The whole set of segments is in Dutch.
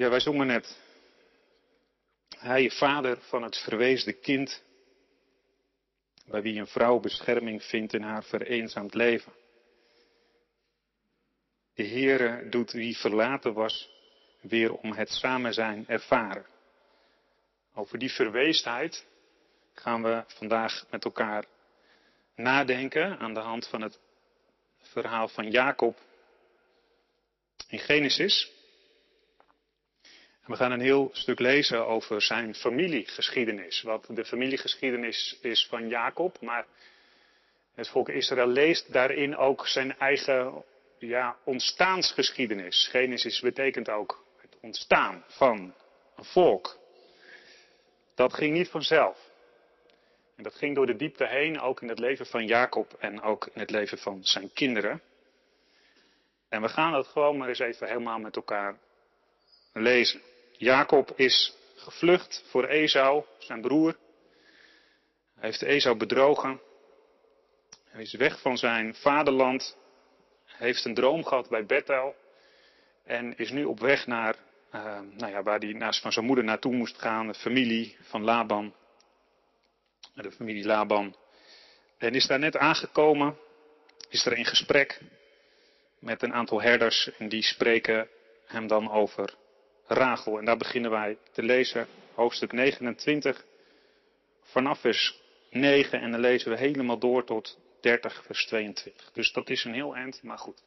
Ja, wij zongen net. Hij, vader van het verweesde kind, bij wie een vrouw bescherming vindt in haar vereenzaamd leven. De Heere doet wie verlaten was weer om het samen zijn ervaren. Over die verweesdheid gaan we vandaag met elkaar nadenken aan de hand van het verhaal van Jacob in Genesis. We gaan een heel stuk lezen over zijn familiegeschiedenis. Wat de familiegeschiedenis is van Jacob, maar het volk Israël leest daarin ook zijn eigen ja, ontstaansgeschiedenis. Genesis betekent ook het ontstaan van een volk. Dat ging niet vanzelf. En dat ging door de diepte heen, ook in het leven van Jacob en ook in het leven van zijn kinderen. En we gaan dat gewoon maar eens even helemaal met elkaar lezen. Jacob is gevlucht voor Esau, zijn broer. Hij heeft Esau bedrogen. Hij is weg van zijn vaderland. Heeft een droom gehad bij Bethel. En is nu op weg naar, uh, nou ja, waar hij naast van zijn moeder naartoe moest gaan, de familie van Laban. De familie Laban. En is daar net aangekomen, is er in gesprek met een aantal herders en die spreken hem dan over Rachel. En daar beginnen wij te lezen, hoofdstuk 29, vanaf vers 9 en dan lezen we helemaal door tot 30 vers 22. Dus dat is een heel eind, maar goed,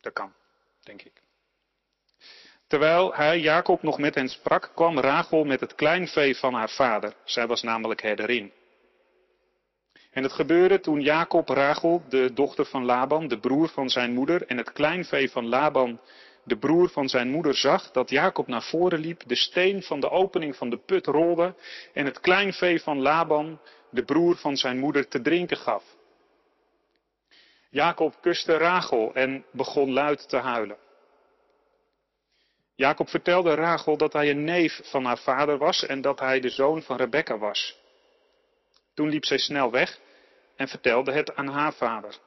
dat kan, denk ik. Terwijl hij, Jacob, nog met hen sprak, kwam Rachel met het kleinvee van haar vader. Zij was namelijk herderin. En het gebeurde toen Jacob Rachel, de dochter van Laban, de broer van zijn moeder, en het kleinvee van Laban, de broer van zijn moeder, zag dat Jacob naar voren liep, de steen van de opening van de put rolde en het kleinvee van Laban, de broer van zijn moeder, te drinken gaf. Jacob kuste Rachel en begon luid te huilen. Jacob vertelde Rachel dat hij een neef van haar vader was en dat hij de zoon van Rebekka was. Toen liep zij snel weg en vertelde het aan haar vader.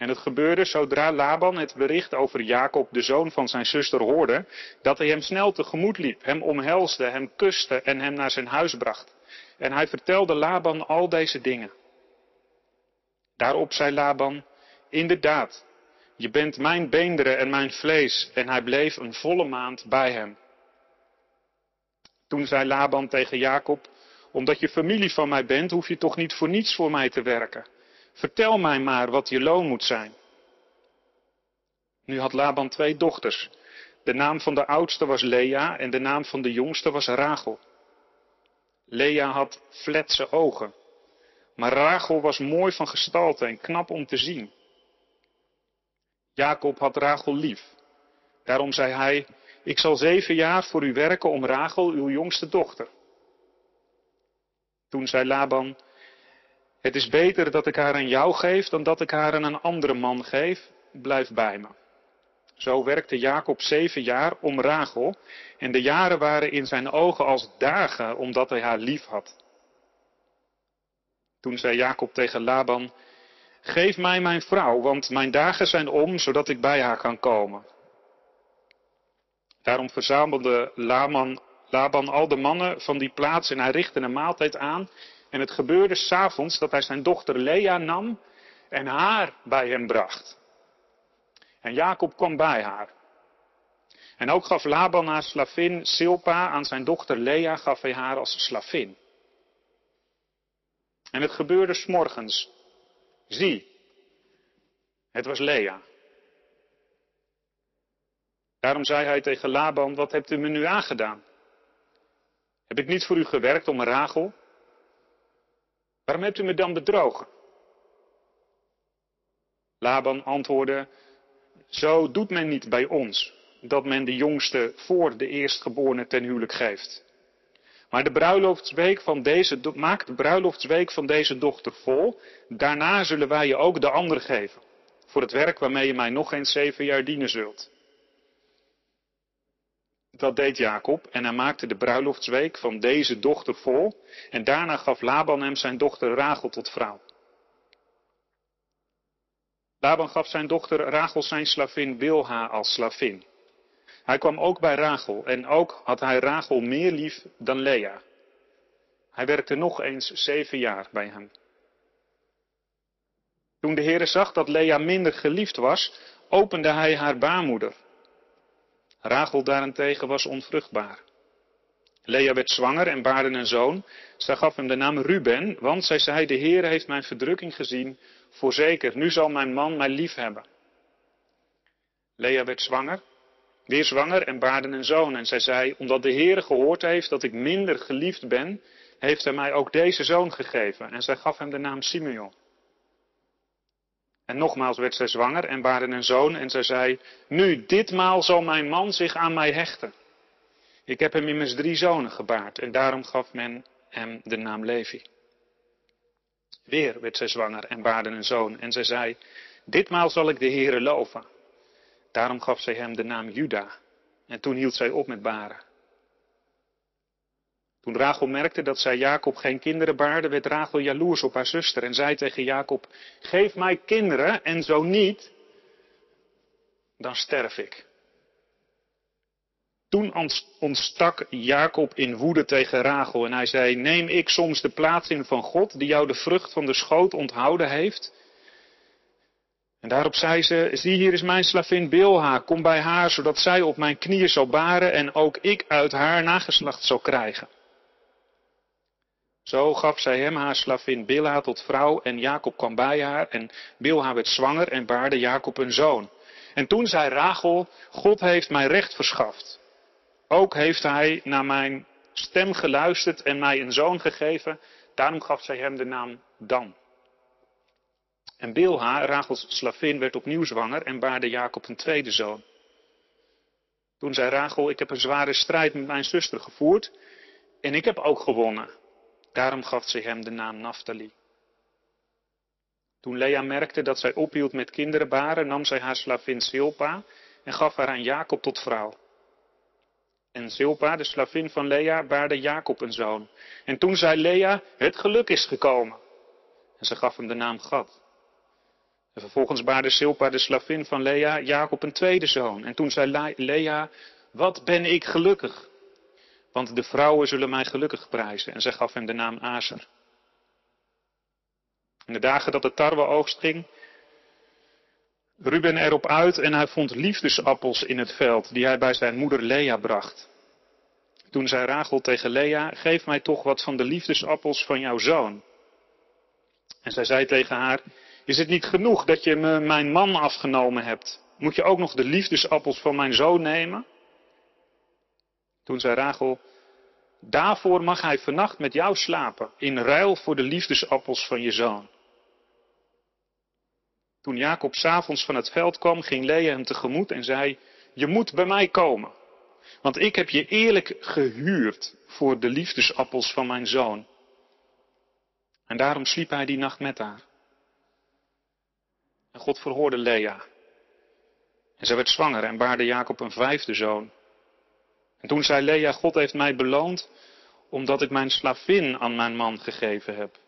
En het gebeurde zodra Laban het bericht over Jacob, de zoon van zijn zuster, hoorde, dat hij hem snel tegemoet liep, hem omhelsde, hem kuste en hem naar zijn huis bracht. En hij vertelde Laban al deze dingen. Daarop zei Laban, inderdaad, je bent mijn beenderen en mijn vlees. En hij bleef een volle maand bij hem. Toen zei Laban tegen Jacob, omdat je familie van mij bent, hoef je toch niet voor niets voor mij te werken. Vertel mij maar wat je loon moet zijn. Nu had Laban twee dochters. De naam van de oudste was Lea en de naam van de jongste was Rachel. Lea had fletse ogen, maar Rachel was mooi van gestalte en knap om te zien. Jacob had Rachel lief. Daarom zei hij, ik zal zeven jaar voor u werken om Rachel, uw jongste dochter. Toen zei Laban, het is beter dat ik haar aan jou geef dan dat ik haar aan een andere man geef. Blijf bij me. Zo werkte Jacob zeven jaar om Rachel en de jaren waren in zijn ogen als dagen omdat hij haar lief had. Toen zei Jacob tegen Laban, geef mij mijn vrouw, want mijn dagen zijn om, zodat ik bij haar kan komen. Daarom verzamelde Laban, Laban al de mannen van die plaats en hij richtte een maaltijd aan en het gebeurde s'avonds dat hij zijn dochter Lea nam en haar bij hem bracht. En Jacob kwam bij haar. En ook gaf Laban haar slavin Silpa aan zijn dochter Lea, gaf hij haar als slavin. En het gebeurde s'morgens. Zie, het was Lea. Daarom zei hij tegen Laban, wat hebt u me nu aangedaan? Heb ik niet voor u gewerkt om Rachel, Waarom hebt u me dan bedrogen? Laban antwoordde, zo doet men niet bij ons, dat men de jongste voor de eerstgeborene ten huwelijk geeft. Maar de bruiloftsweek van deze, maak de bruiloftsweek van deze dochter vol, daarna zullen wij je ook de andere geven, voor het werk waarmee je mij nog eens zeven jaar dienen zult. Dat deed Jacob en hij maakte de bruiloftsweek van deze dochter vol en daarna gaf Laban hem zijn dochter Rachel tot vrouw. Laban gaf zijn dochter Rachel zijn slavin Bilha als slavin. Hij kwam ook bij Rachel en ook had hij Rachel meer lief dan Lea. Hij werkte nog eens zeven jaar bij hem. Toen de Heere zag dat Lea minder geliefd was, opende hij haar baarmoeder. Rachel daarentegen was onvruchtbaar. Lea werd zwanger en baarde een zoon. Zij gaf hem de naam Ruben, want zij zei, de Heer heeft mijn verdrukking gezien. Voorzeker, nu zal mijn man mij lief hebben. Lea werd zwanger, weer zwanger en baarde een zoon. En zij zei, omdat de Heer gehoord heeft dat ik minder geliefd ben, heeft hij mij ook deze zoon gegeven. En zij gaf hem de naam Simeon. En nogmaals werd zij zwanger en baarde een zoon en zij zei, nu, ditmaal zal mijn man zich aan mij hechten. Ik heb hem immers drie zonen gebaard en daarom gaf men hem de naam Levi. Weer werd zij zwanger en baarde een zoon en zij zei, ditmaal zal ik de Heere loven. Daarom gaf zij hem de naam Juda en toen hield zij op met baren. Toen Rachel merkte dat zij Jacob geen kinderen baarde, werd Rachel jaloers op haar zuster en zei tegen Jacob, geef mij kinderen en zo niet, dan sterf ik. Toen ontstak Jacob in woede tegen Rachel en hij zei, neem ik soms de plaats in van God die jou de vrucht van de schoot onthouden heeft? En daarop zei ze, zie hier is mijn slavin Bilha, kom bij haar zodat zij op mijn knieën zal baren en ook ik uit haar nageslacht zal krijgen. Zo gaf zij hem haar slavin Bilha tot vrouw en Jacob kwam bij haar en Bilha werd zwanger en baarde Jacob een zoon. En toen zei Rachel, God heeft mij recht verschaft. Ook heeft hij naar mijn stem geluisterd en mij een zoon gegeven. Daarom gaf zij hem de naam Dan. En Bilha, Rachels slavin, werd opnieuw zwanger en baarde Jacob een tweede zoon. Toen zei Rachel, ik heb een zware strijd met mijn zuster gevoerd en ik heb ook gewonnen. Daarom gaf zij hem de naam Naphtali. Toen Lea merkte dat zij ophield met kinderen baren, nam zij haar slavin Silpa en gaf haar aan Jacob tot vrouw. En Silpa, de slavin van Lea, baarde Jacob een zoon. En toen zei Lea, het geluk is gekomen. En ze gaf hem de naam Gad. En vervolgens baarde Silpa, de slavin van Lea, Jacob een tweede zoon. En toen zei Lea, wat ben ik gelukkig. Want de vrouwen zullen mij gelukkig prijzen. En zij gaf hem de naam Azer. In de dagen dat de tarweoogst ging, Ruben erop uit en hij vond liefdesappels in het veld die hij bij zijn moeder Lea bracht. Toen zei Rachel tegen Lea, geef mij toch wat van de liefdesappels van jouw zoon. En zij zei tegen haar, is het niet genoeg dat je me mijn man afgenomen hebt? Moet je ook nog de liefdesappels van mijn zoon nemen? Toen zei Rachel, daarvoor mag hij vannacht met jou slapen, in ruil voor de liefdesappels van je zoon. Toen Jacob s'avonds van het veld kwam, ging Lea hem tegemoet en zei, je moet bij mij komen, want ik heb je eerlijk gehuurd voor de liefdesappels van mijn zoon. En daarom sliep hij die nacht met haar. En God verhoorde Lea. En zij werd zwanger en baarde Jacob een vijfde zoon. En toen zei Lea, God heeft mij beloond omdat ik mijn slavin aan mijn man gegeven heb.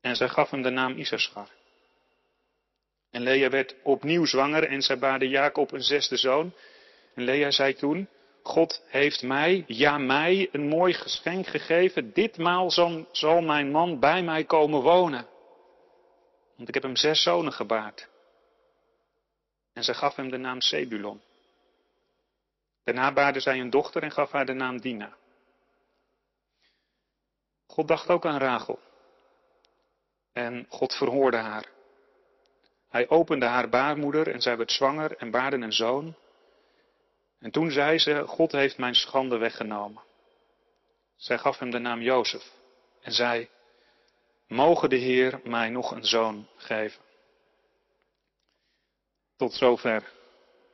En zij gaf hem de naam Isaschar. En Lea werd opnieuw zwanger en zij baarde Jacob een zesde zoon. En Lea zei toen, God heeft mij, ja mij, een mooi geschenk gegeven. Ditmaal zal, zal mijn man bij mij komen wonen. Want ik heb hem zes zonen gebaard. En zij gaf hem de naam Sebulon. Daarna baarde zij een dochter en gaf haar de naam Dina. God dacht ook aan Rachel. En God verhoorde haar. Hij opende haar baarmoeder en zij werd zwanger en baarde een zoon. En toen zei ze, God heeft mijn schande weggenomen. Zij gaf hem de naam Jozef en zei, mogen de Heer mij nog een zoon geven. Tot zover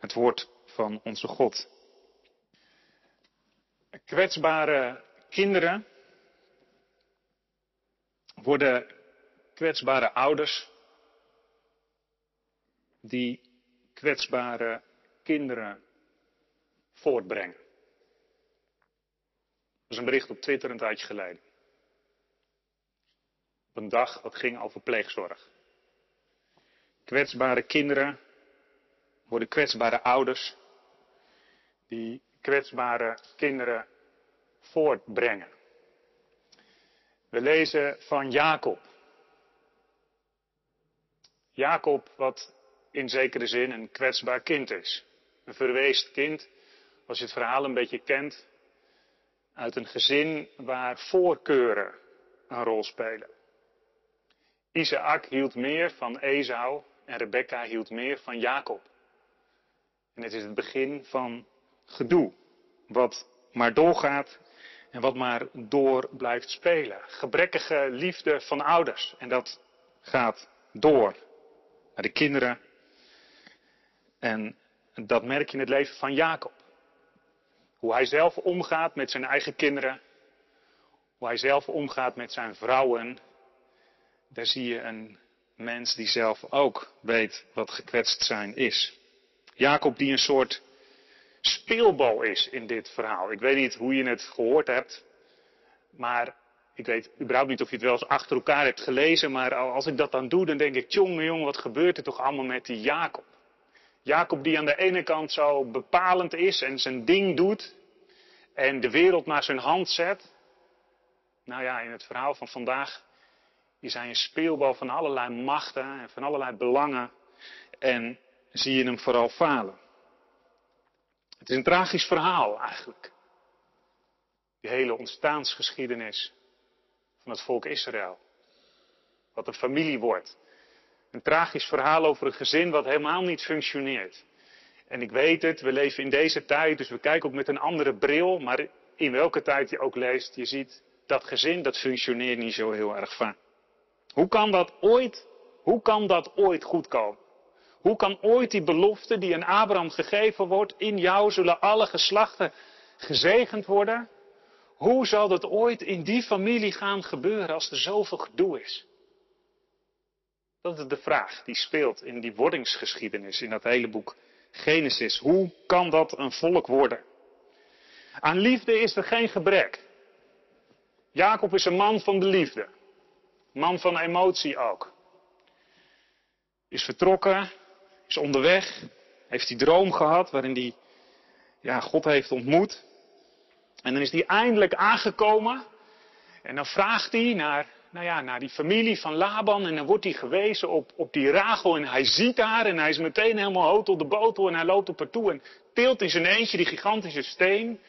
het woord van onze God. Kwetsbare kinderen worden kwetsbare ouders die kwetsbare kinderen voortbrengen. Dat is een bericht op Twitter een tijdje geleden. Op een dag dat ging over pleegzorg. Kwetsbare kinderen worden kwetsbare ouders die kwetsbare kinderen voortbrengen. We lezen van Jacob. Jacob, wat in zekere zin een kwetsbaar kind is. Een verweest kind, als je het verhaal een beetje kent, uit een gezin waar voorkeuren een rol spelen. Isaac hield meer van Esau en Rebecca hield meer van Jacob. En het is het begin van gedoe, wat maar doorgaat en wat maar door blijft spelen. Gebrekkige liefde van ouders en dat gaat door naar de kinderen. En dat merk je in het leven van Jacob. Hoe hij zelf omgaat met zijn eigen kinderen. Hoe hij zelf omgaat met zijn vrouwen. Daar zie je een mens die zelf ook weet wat gekwetst zijn is. Jacob die een soort speelbal is in dit verhaal. Ik weet niet hoe je het gehoord hebt, maar ik weet überhaupt niet of je het wel eens achter elkaar hebt gelezen, maar als ik dat dan doe, dan denk ik, jongen, wat gebeurt er toch allemaal met die Jacob? Jacob die aan de ene kant zo bepalend is en zijn ding doet en de wereld naar zijn hand zet. Nou ja, in het verhaal van vandaag is hij een speelbal van allerlei machten en van allerlei belangen en zie je hem vooral falen. Het is een tragisch verhaal eigenlijk. Die hele ontstaansgeschiedenis van het volk Israël. Wat een familie wordt. Een tragisch verhaal over een gezin wat helemaal niet functioneert. En ik weet het, we leven in deze tijd, dus we kijken ook met een andere bril, maar in welke tijd je ook leest, je ziet dat gezin, dat functioneert niet zo heel erg vaak. Hoe kan dat ooit, hoe kan dat ooit goed komen? Hoe kan ooit die belofte die aan Abraham gegeven wordt, in jou zullen alle geslachten gezegend worden? Hoe zal dat ooit in die familie gaan gebeuren als er zoveel gedoe is? Dat is de vraag die speelt in die wordingsgeschiedenis, in dat hele boek Genesis. Hoe kan dat een volk worden? Aan liefde is er geen gebrek. Jacob is een man van de liefde. Man van emotie ook. Is vertrokken, is onderweg, heeft die droom gehad waarin hij ja, God heeft ontmoet. En dan is hij eindelijk aangekomen. En dan vraagt hij naar, nou ja, naar die familie van Laban. En dan wordt hij gewezen op, op die Rachel. En hij ziet haar. En hij is meteen helemaal hout op de botel. En hij loopt op haar toe. En tilt in zijn eentje die gigantische steen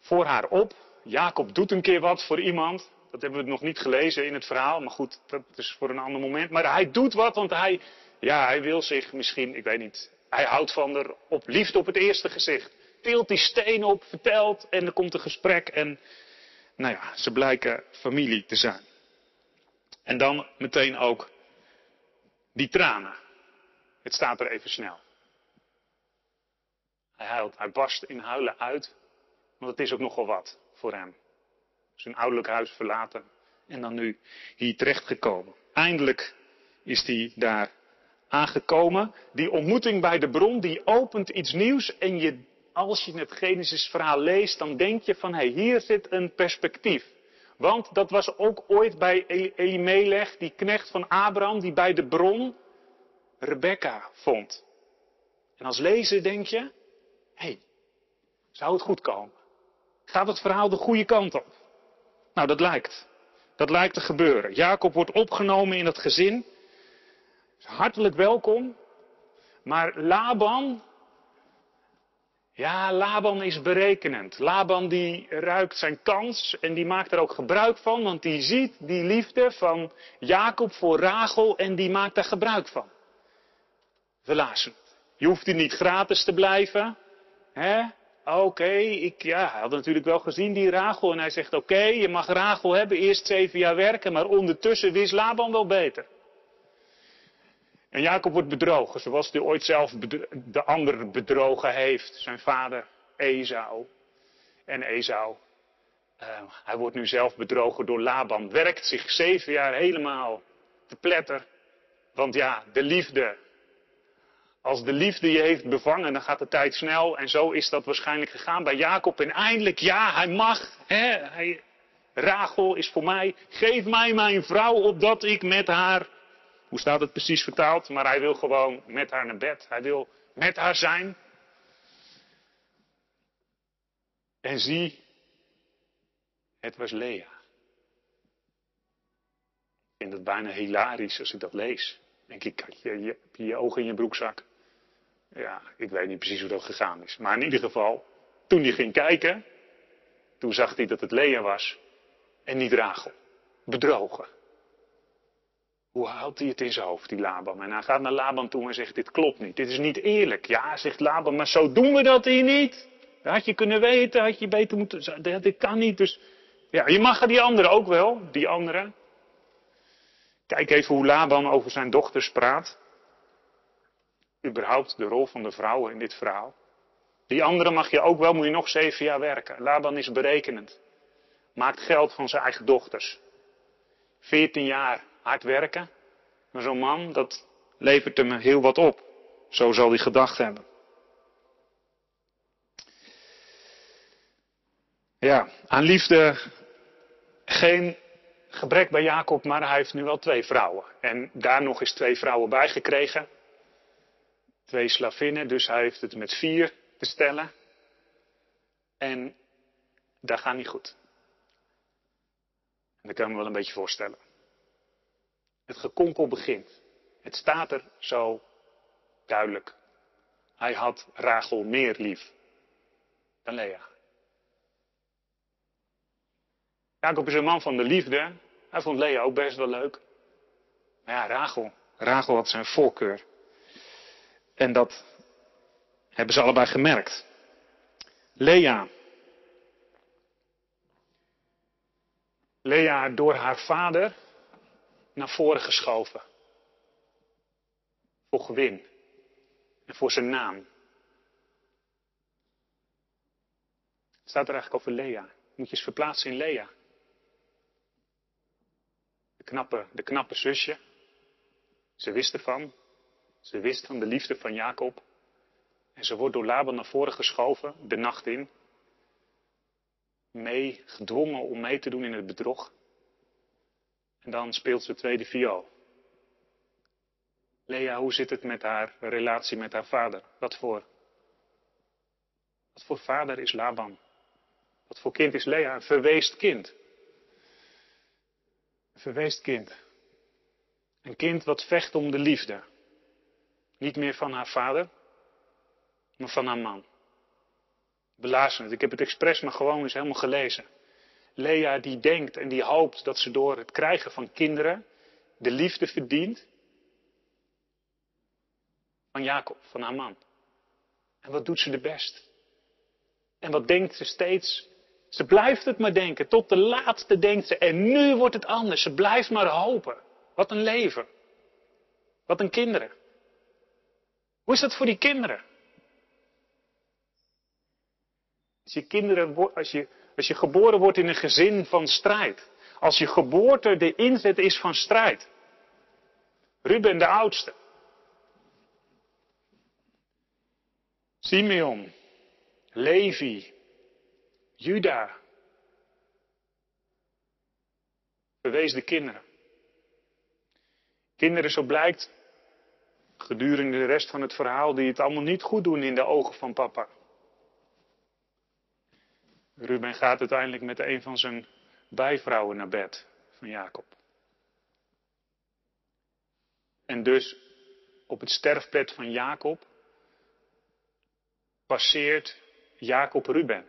voor haar op. Jacob doet een keer wat voor iemand. Dat hebben we nog niet gelezen in het verhaal. Maar goed, dat is voor een ander moment. Maar hij doet wat, want hij, ja, hij wil zich misschien, ik weet niet. Hij houdt van er op liefde op het eerste gezicht tilt die steen op, vertelt en er komt een gesprek en nou ja, ze blijken familie te zijn. En dan meteen ook die tranen. Het staat er even snel. Hij huilt, hij barst in huilen uit, want het is ook nogal wat voor hem. Zijn ouderlijk huis verlaten en dan nu hier terechtgekomen. Eindelijk is hij daar aangekomen. Die ontmoeting bij de bron, die opent iets nieuws en je als je het Genesis verhaal leest, dan denk je van, hé, hey, hier zit een perspectief. Want dat was ook ooit bij Elimelech, die knecht van Abraham, die bij de bron Rebecca vond. En als lezer denk je, hé, hey, zou het goed komen? Gaat het verhaal de goede kant op? Nou, dat lijkt. Dat lijkt te gebeuren. Jacob wordt opgenomen in het gezin. Hartelijk welkom. Maar Laban, ja, Laban is berekenend. Laban die ruikt zijn kans en die maakt er ook gebruik van, want die ziet die liefde van Jacob voor Rachel en die maakt daar gebruik van. Verlazen. Je hoeft hier niet gratis te blijven. Hè? Oké, ik, ja, hij had natuurlijk wel gezien die Rachel en hij zegt oké, je mag Rachel hebben, eerst zeven jaar werken, maar ondertussen wist Laban wel beter. En Jacob wordt bedrogen, zoals hij ooit zelf de ander bedrogen heeft, zijn vader Esau. En Esau, uh, hij wordt nu zelf bedrogen door Laban, werkt zich zeven jaar helemaal te pletter. Want ja, de liefde, als de liefde je heeft bevangen, dan gaat de tijd snel. En zo is dat waarschijnlijk gegaan bij Jacob. En eindelijk, ja, hij mag. Hè, hij, Rachel is voor mij. Geef mij mijn vrouw opdat ik met haar hoe staat het precies vertaald? Maar hij wil gewoon met haar naar bed. Hij wil met haar zijn. En zie, het was Lea. Ik vind het bijna hilarisch als ik dat lees. Denk ik, je, je, heb je je ogen in je broekzak? Ja, ik weet niet precies hoe dat gegaan is. Maar in ieder geval, toen hij ging kijken, toen zag hij dat het Lea was en niet Rachel. Bedrogen. Hoe houdt hij het in zijn hoofd, die Laban? En hij gaat naar Laban toe en zegt, dit klopt niet, dit is niet eerlijk. Ja, zegt Laban, maar zo doen we dat hier niet. Dat had je kunnen weten, had je beter moeten, dit kan niet. Dus ja, je mag die anderen ook wel, die anderen. Kijk even hoe Laban over zijn dochters praat. Überhaupt de rol van de vrouwen in dit verhaal. Die andere mag je ook wel, moet je nog zeven jaar werken. Laban is berekenend. Maakt geld van zijn eigen dochters. Veertien jaar hard werken. Maar zo'n man, dat levert hem heel wat op. Zo zal hij gedacht hebben. Ja, aan liefde geen gebrek bij Jacob, maar hij heeft nu wel twee vrouwen. En daar nog eens twee vrouwen bij gekregen. Twee slavinnen, dus hij heeft het met vier te stellen. En dat gaat niet goed. Dat kan ik me wel een beetje voorstellen. Het gekonkel begint. Het staat er zo duidelijk. Hij had Rachel meer lief dan Lea. Jacob is een man van de liefde. Hij vond Lea ook best wel leuk. Maar ja, Rachel. Rachel had zijn voorkeur. En dat hebben ze allebei gemerkt. Lea. Lea door haar vader naar voren geschoven. Voor gewin. En voor zijn naam. Het staat er eigenlijk over Lea. Moet je eens verplaatsen in Lea. De knappe, de knappe zusje. Ze wist ervan. Ze wist van de liefde van Jacob. En ze wordt door Laban naar voren geschoven, de nacht in. Mee, gedwongen om mee te doen in het bedrog. En dan speelt ze tweede viool. Lea, hoe zit het met haar relatie met haar vader? Wat voor? Wat voor vader is Laban? Wat voor kind is Lea? Een verweest kind. Een verweest kind. Een kind wat vecht om de liefde. Niet meer van haar vader, maar van haar man. Belazend. Ik heb het expres maar gewoon eens helemaal gelezen. Lea die denkt en die hoopt dat ze door het krijgen van kinderen de liefde verdient van Jacob, van haar man. En wat doet ze de best? En wat denkt ze steeds? Ze blijft het maar denken. Tot de laatste denkt ze. En nu wordt het anders. Ze blijft maar hopen. Wat een leven. Wat een kinderen. Hoe is dat voor die kinderen? Als je, kinderen, als, je, als je geboren wordt in een gezin van strijd. Als je geboorte de inzet is van strijd. Ruben de oudste. Simeon. Levi. Juda. de kinderen. Kinderen, zo blijkt, gedurende de rest van het verhaal, die het allemaal niet goed doen in de ogen van papa. Ruben gaat uiteindelijk met een van zijn bijvrouwen naar bed van Jacob. En dus op het sterfbed van Jacob passeert Jacob Ruben.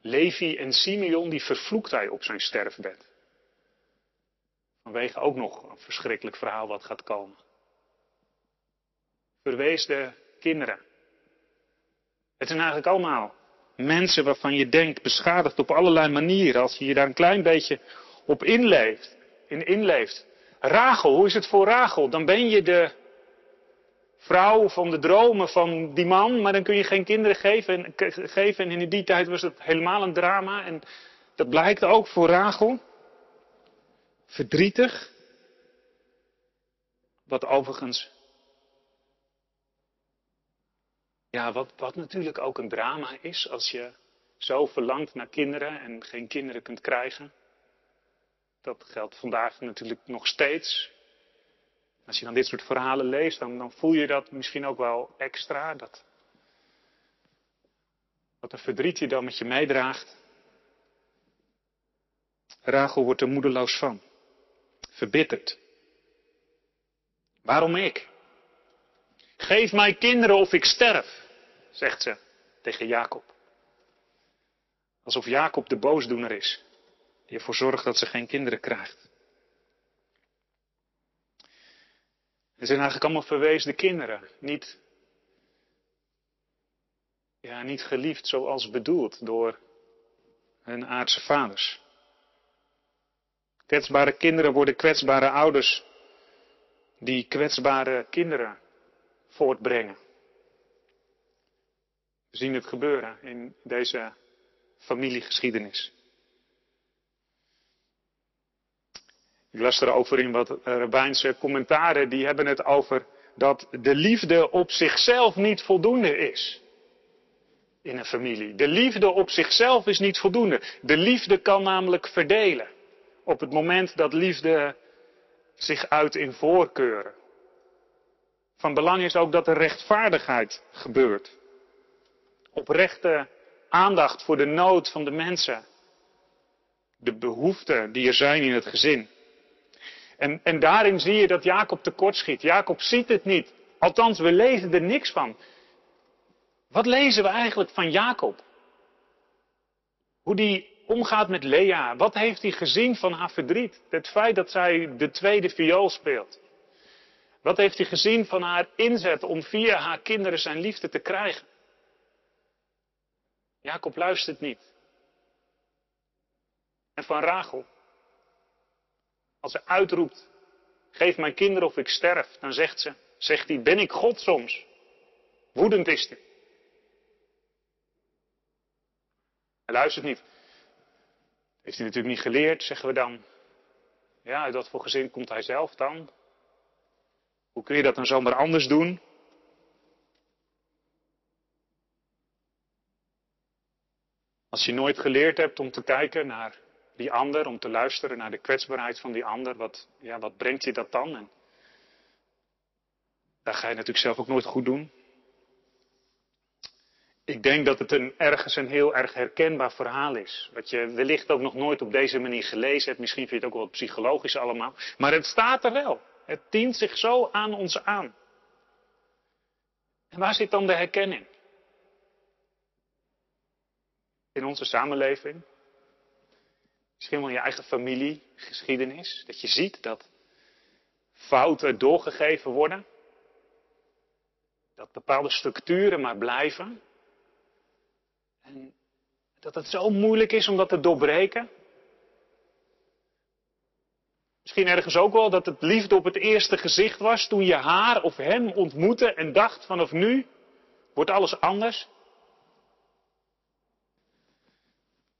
Levi en Simeon die vervloekt hij op zijn sterfbed. Vanwege ook nog een verschrikkelijk verhaal wat gaat komen. Verweesde kinderen. Het zijn eigenlijk allemaal mensen waarvan je denkt beschadigd op allerlei manieren. Als je je daar een klein beetje op inleeft. In inleeft. Rachel, hoe is het voor Rachel? Dan ben je de vrouw van de dromen van die man, maar dan kun je geen kinderen geven. En, geven. en in die tijd was het helemaal een drama. En dat blijkt ook voor Rachel. Verdrietig. Wat overigens Ja, wat, wat natuurlijk ook een drama is als je zo verlangt naar kinderen en geen kinderen kunt krijgen. Dat geldt vandaag natuurlijk nog steeds. Als je dan dit soort verhalen leest, dan, dan voel je dat misschien ook wel extra. Dat, Wat een verdriet je dan met je meedraagt. Rachel wordt er moedeloos van. Verbitterd. Waarom ik? Geef mij kinderen of ik sterf, zegt ze tegen Jacob. Alsof Jacob de boosdoener is, die ervoor zorgt dat ze geen kinderen krijgt. Het zijn eigenlijk allemaal verweesde kinderen, niet, ja, niet geliefd zoals bedoeld door hun aardse vaders. Kwetsbare kinderen worden kwetsbare ouders die kwetsbare kinderen voortbrengen. Zien het gebeuren in deze familiegeschiedenis. Ik las erover in wat rabbijnse commentaren, die hebben het over dat de liefde op zichzelf niet voldoende is. In een familie. De liefde op zichzelf is niet voldoende. De liefde kan namelijk verdelen. Op het moment dat liefde zich uit in voorkeuren. Van belang is ook dat er rechtvaardigheid gebeurt. Oprechte aandacht voor de nood van de mensen. De behoeften die er zijn in het gezin. En, en daarin zie je dat Jacob tekortschiet. Jacob ziet het niet. Althans, we lezen er niks van. Wat lezen we eigenlijk van Jacob? Hoe die omgaat met Lea. Wat heeft hij gezien van haar verdriet? Het feit dat zij de tweede viool speelt. Wat heeft hij gezien van haar inzet om via haar kinderen zijn liefde te krijgen? Jacob luistert niet. En van Rachel. Als ze uitroept, geef mijn kinderen of ik sterf, dan zegt ze, zegt hij, ben ik God soms? Woedend is hij. Hij luistert niet. Heeft hij natuurlijk niet geleerd, zeggen we dan. Ja, uit wat voor gezin komt hij zelf dan? Hoe kun je dat dan zomaar anders doen? Als je nooit geleerd hebt om te kijken naar die ander, om te luisteren naar de kwetsbaarheid van die ander, wat, ja, wat brengt je dat dan? En daar ga je natuurlijk zelf ook nooit goed doen. Ik denk dat het een, ergens een heel erg herkenbaar verhaal is. Wat je wellicht ook nog nooit op deze manier gelezen hebt. Misschien vind je het ook wel psychologisch allemaal. Maar het staat er wel. Het dient zich zo aan ons aan. En waar zit dan de herkenning? In onze samenleving? Misschien wel in je eigen familiegeschiedenis. Dat je ziet dat fouten doorgegeven worden. Dat bepaalde structuren maar blijven. En dat het zo moeilijk is om dat te doorbreken. Misschien ergens ook wel dat het liefde op het eerste gezicht was toen je haar of hem ontmoette en dacht vanaf nu wordt alles anders.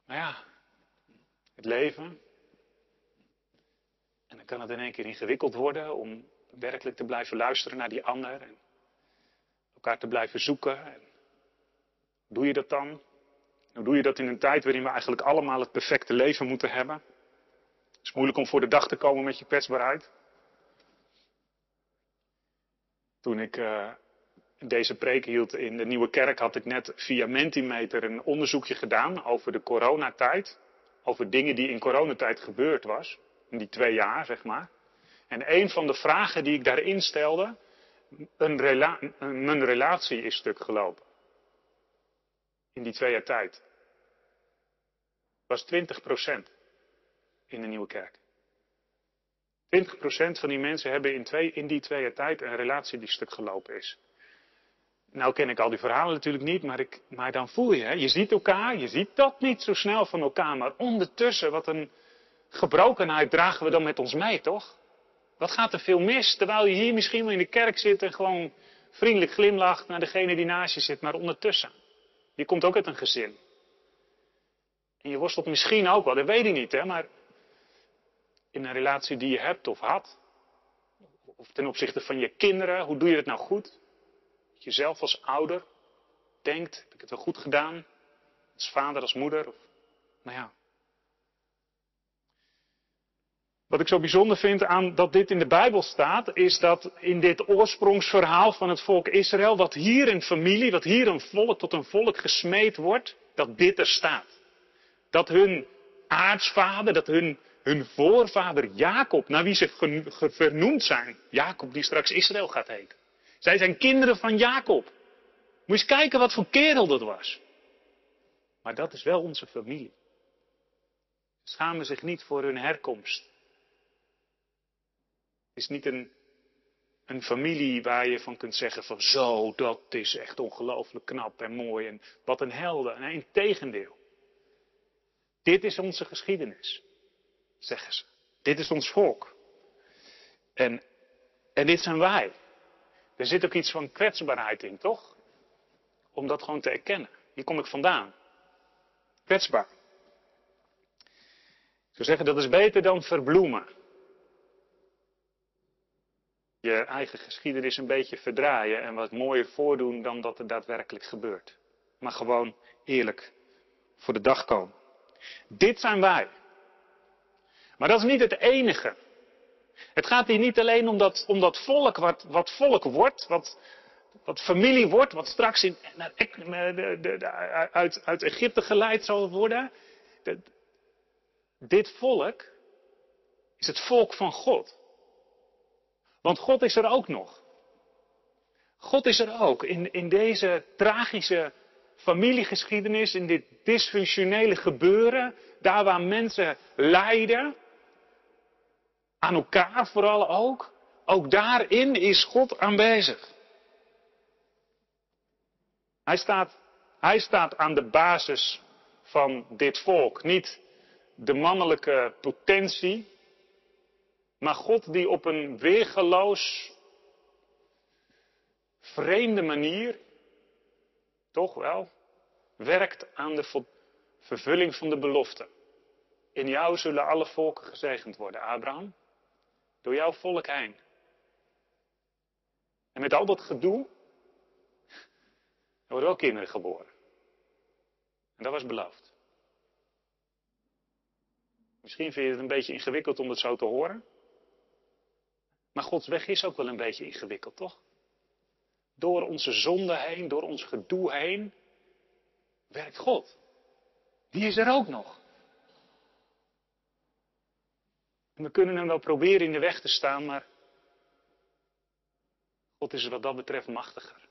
Maar ja, het leven. En dan kan het in één keer ingewikkeld worden om werkelijk te blijven luisteren naar die ander en elkaar te blijven zoeken. En doe je dat dan? Doe je dat in een tijd waarin we eigenlijk allemaal het perfecte leven moeten hebben? Het is moeilijk om voor de dag te komen met je kwetsbaarheid. Toen ik uh, deze preek hield in de Nieuwe Kerk, had ik net via Mentimeter een onderzoekje gedaan over de coronatijd. Over dingen die in coronatijd gebeurd was. In die twee jaar, zeg maar. En een van de vragen die ik daarin stelde, een mijn relatie is stuk gelopen. In die twee jaar tijd was 20% in de nieuwe kerk. 20% van die mensen hebben in, in die twee jaar tijd een relatie die stuk gelopen is. Nou ken ik al die verhalen natuurlijk niet, maar, ik, maar dan voel je, je ziet elkaar, je ziet dat niet zo snel van elkaar, maar ondertussen, wat een gebrokenheid dragen we dan met ons mee, toch? Wat gaat er veel mis, terwijl je hier misschien wel in de kerk zit en gewoon vriendelijk glimlacht naar degene die naast je zit, maar ondertussen. Je komt ook uit een gezin. En je worstelt misschien ook wel, dat weet ik niet, hè, maar in een relatie die je hebt of had, of ten opzichte van je kinderen, hoe doe je het nou goed? Dat je zelf als ouder denkt, heb ik het wel goed gedaan? Als vader, als moeder, of, nou ja. Wat ik zo bijzonder vind aan dat dit in de Bijbel staat, is dat in dit oorsprongsverhaal van het volk Israël, dat hier een familie, dat hier een volk tot een volk gesmeed wordt, dat dit er staat. Dat hun aartsvader, dat hun, hun voorvader Jacob, naar wie ze vernoemd zijn, Jacob die straks Israël gaat heten. Zij zijn kinderen van Jacob. Moet je eens kijken wat voor kerel dat was. Maar dat is wel onze familie. Ze schamen zich niet voor hun herkomst. Het is niet een, een familie waar je van kunt zeggen van zo, dat is echt ongelooflijk knap en mooi en wat een helden. Nee, in tegendeel. Dit is onze geschiedenis, zeggen ze. Dit is ons volk. En, en dit zijn wij. Er zit ook iets van kwetsbaarheid in, toch? Om dat gewoon te erkennen. Hier kom ik vandaan. Kwetsbaar. Ik zou zeggen, dat is beter dan verbloemen. Je eigen geschiedenis een beetje verdraaien en wat mooier voordoen dan dat er daadwerkelijk gebeurt. Maar gewoon eerlijk voor de dag komen. Dit zijn wij. Maar dat is niet het enige. Het gaat hier niet alleen om dat, om dat volk, wat, wat volk wordt, wat, wat familie wordt, wat straks in, uit, uit Egypte geleid zal worden. dit volk is het volk van God. Want God is er ook nog. God is er ook in, in deze tragische familiegeschiedenis, in dit dysfunctionele gebeuren, daar waar mensen lijden, aan elkaar vooral ook, ook daarin is God aanwezig. Hij staat, hij staat aan de basis van dit volk. Niet de mannelijke potentie, maar God die op een weergeloos, vreemde manier, toch wel, werkt aan de vervulling van de belofte. In jou zullen alle volken gezegend worden, Abraham. Door jouw volk heen. En met al dat gedoe, er worden ook kinderen geboren. En dat was beloofd. Misschien vind je het een beetje ingewikkeld om het zo te horen. Maar Gods weg is ook wel een beetje ingewikkeld, toch? Door onze zonde heen, door ons gedoe heen, werkt God. Die is er ook nog. En we kunnen hem wel proberen in de weg te staan, maar God is wat dat betreft machtiger.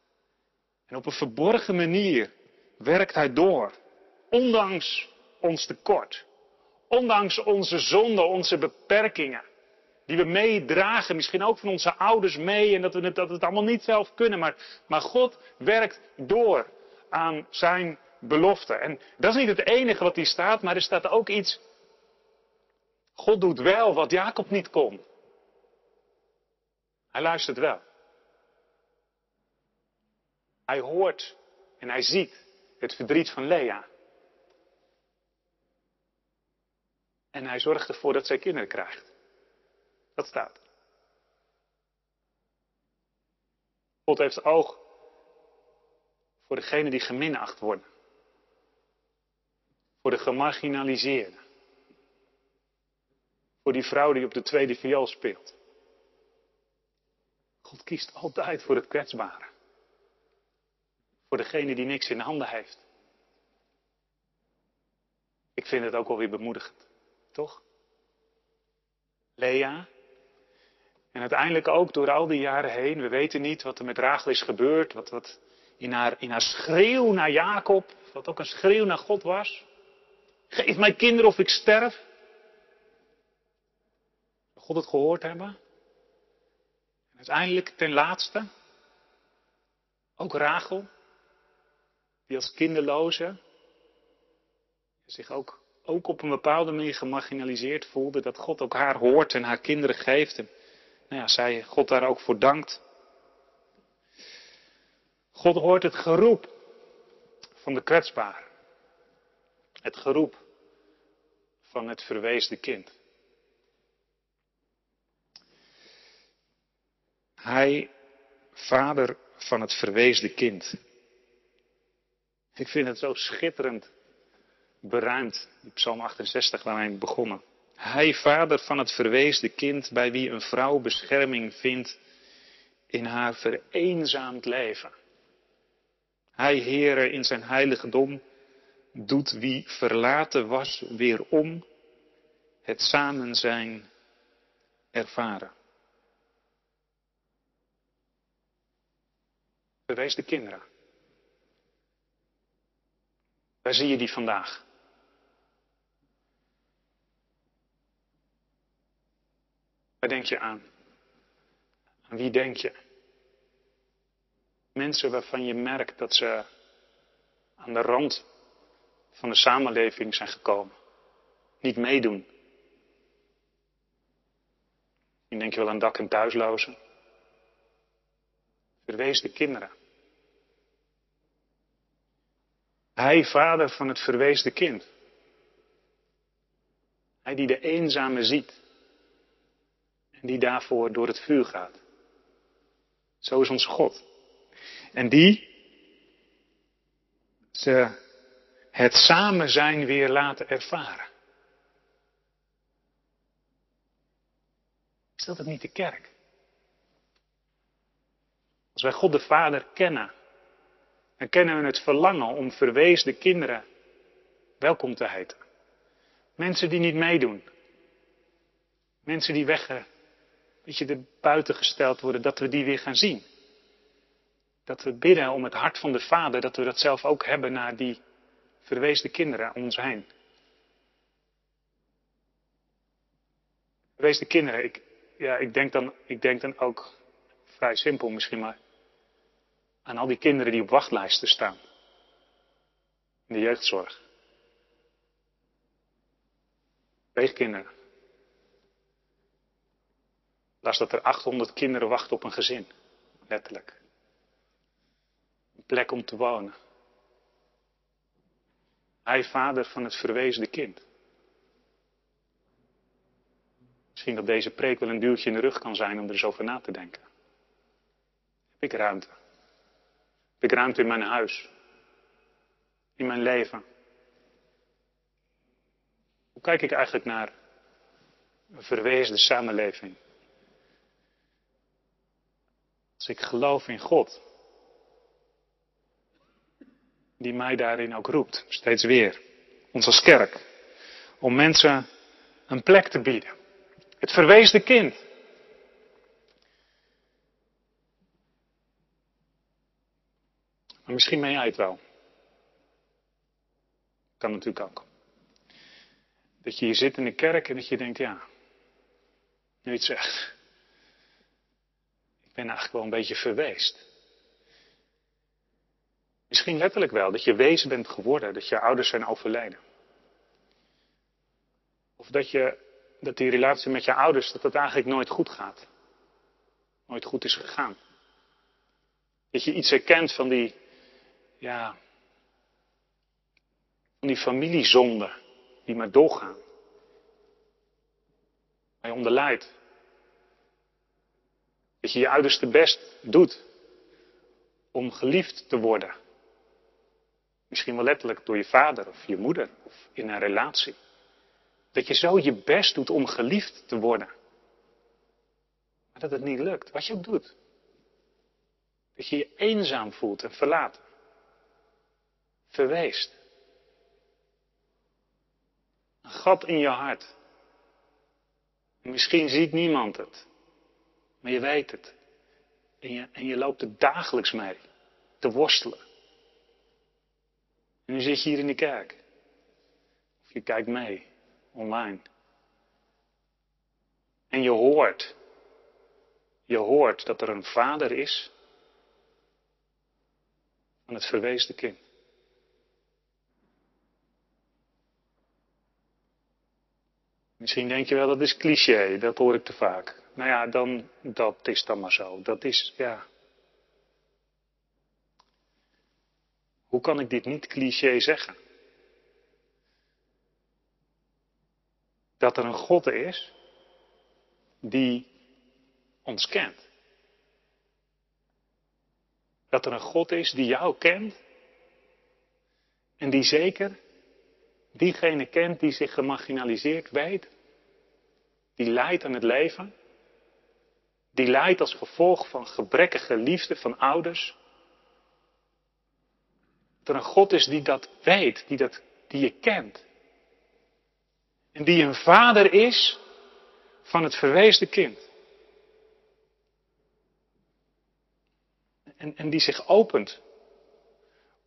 En op een verborgen manier werkt hij door, ondanks ons tekort, ondanks onze zonde, onze beperkingen die we meedragen, misschien ook van onze ouders mee en dat we het, dat het allemaal niet zelf kunnen. Maar, maar God werkt door aan zijn belofte. En dat is niet het enige wat hier staat, maar er staat ook iets. God doet wel wat Jacob niet kon. Hij luistert wel. Hij hoort en hij ziet het verdriet van Lea. En hij zorgt ervoor dat zij kinderen krijgt. Dat staat. God heeft oog voor degenen die geminacht worden. Voor de gemarginaliseerden. Voor die vrouw die op de tweede viool speelt. God kiest altijd voor het kwetsbare. Voor degene die niks in handen heeft. Ik vind het ook wel weer bemoedigend, toch? Lea, en uiteindelijk ook door al die jaren heen, we weten niet wat er met Rachel is gebeurd, wat, wat in, haar, in haar schreeuw naar Jacob, wat ook een schreeuw naar God was. Geef mij kinderen of ik sterf. God het gehoord hebben. En uiteindelijk ten laatste, ook Rachel, die als kinderloze zich ook, ook op een bepaalde manier gemarginaliseerd voelde, dat God ook haar hoort en haar kinderen geeft. En nou ja, zij God daar ook voor dankt. God hoort het geroep van de kwetsbaar. Het geroep van het verweesde kind. Hij, vader van het verweesde kind. Ik vind het zo schitterend beruimd, die Psalm 68 waar wij begonnen. Hij, vader van het verweesde kind, bij wie een vrouw bescherming vindt in haar vereenzaamd leven. Hij, Heere, in zijn heiligdom, doet wie verlaten was weer om het samen zijn ervaren. Bewees de kinderen. Waar zie je die vandaag? Waar denk je aan? Aan wie denk je? Mensen waarvan je merkt dat ze aan de rand van de samenleving zijn gekomen. Niet meedoen. Je denk je wel aan dak- en thuislozen. Verweesde kinderen. Hij, vader van het verweesde kind. Hij die de eenzame ziet. En die daarvoor door het vuur gaat. Zo is onze God. En die ze het samen zijn weer laten ervaren. Dat het niet de kerk? Als wij God de Vader kennen, dan kennen we het verlangen om verweesde kinderen welkom te heten. Mensen die niet meedoen. Mensen die weg, weet je, er buiten gesteld worden, dat we die weer gaan zien. Dat we bidden om het hart van de Vader, dat we dat zelf ook hebben naar die verweesde kinderen om ons heen. Verweesde kinderen, ik, ja, ik, denk dan, ik denk dan ook, vrij simpel misschien maar, aan al die kinderen die op wachtlijsten staan. In de jeugdzorg. Pleegkinderen. Las dat er 800 kinderen wachten op een gezin. Letterlijk. Een plek om te wonen. Hij vader van het verweesde kind. Misschien dat deze preek wel een duwtje in de rug kan zijn om er eens over na te denken. Heb ik ruimte? Ik ruimte in mijn huis? In mijn leven? Hoe kijk ik eigenlijk naar een verweesde samenleving? Als ik geloof in God, die mij daarin ook roept, steeds weer, ons als kerk, om mensen een plek te bieden. Het verweesde kind. Maar misschien ben jij het wel. Kan natuurlijk ook. Dat je hier zit in de kerk en dat je denkt, ja, nu het zegt. Ik ben eigenlijk wel een beetje verweest. Misschien letterlijk wel, dat je wezen bent geworden, dat je ouders zijn overleden. Of dat, je, dat die relatie met je ouders, dat dat eigenlijk nooit goed gaat. Nooit goed is gegaan. Dat je iets herkent van die, ja, van die familiezonden die maar doorgaan. Waar je onder lijdt. Dat je je uiterste best doet om geliefd te worden. Misschien wel letterlijk door je vader of je moeder of in een relatie. Dat je zo je best doet om geliefd te worden. Maar dat het niet lukt, wat je ook doet. Dat je je eenzaam voelt en verlaten. Verweest. Een gat in je hart. misschien ziet niemand het. Maar je weet het. En je, en je loopt er dagelijks mee. Te worstelen. En nu zit je hier in de kerk. Of je kijkt mee, online. En je hoort, je hoort dat er een vader is van het verweesde kind. Misschien denk je wel, dat is cliché, dat hoor ik te vaak. Nou ja, dan, dat is dan maar zo. Dat is, ja. Hoe kan ik dit niet cliché zeggen? Dat er een God is die ons kent. Dat er een God is die jou kent en die zeker diegene kent die zich gemarginaliseerd weet die lijdt aan het leven, die lijdt als gevolg van gebrekkige liefde van ouders. Dat er een God is die dat weet, die, dat, die je kent. En die een vader is van het verweesde kind. En, en die zich opent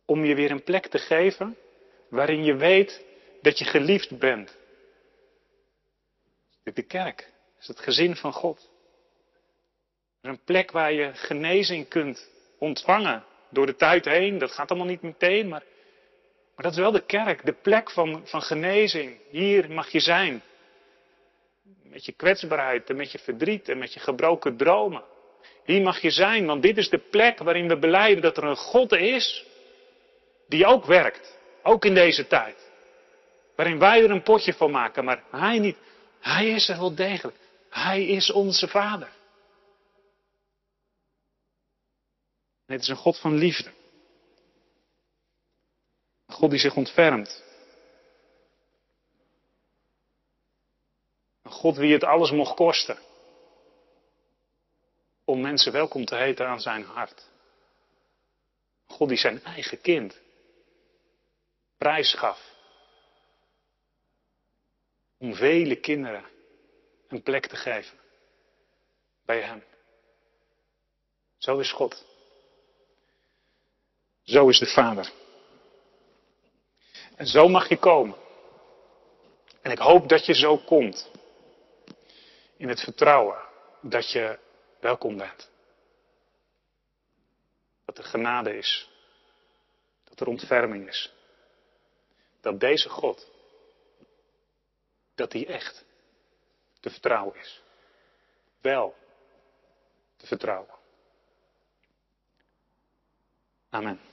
om je weer een plek te geven waarin je weet dat je geliefd bent. De kerk is het gezin van God. Een plek waar je genezing kunt ontvangen door de tijd heen. Dat gaat allemaal niet meteen, maar, maar dat is wel de kerk, de plek van, van genezing. Hier mag je zijn. Met je kwetsbaarheid en met je verdriet en met je gebroken dromen. Hier mag je zijn, want dit is de plek waarin we beleiden dat er een God is die ook werkt. Ook in deze tijd. Waarin wij er een potje van maken, maar hij niet. Hij is er wel degelijk. Hij is onze Vader. Het is een God van liefde. Een God die zich ontfermt. Een God wie het alles mocht kosten. Om mensen welkom te heten aan zijn hart. Een God die zijn eigen kind prijs gaf. Om vele kinderen een plek te geven bij Hem. Zo is God. Zo is de Vader. En zo mag je komen. En ik hoop dat je zo komt. In het vertrouwen dat je welkom bent. Dat er genade is. Dat er ontferming is dat deze God, dat hij echt te vertrouwen is. Wel te vertrouwen. Amen.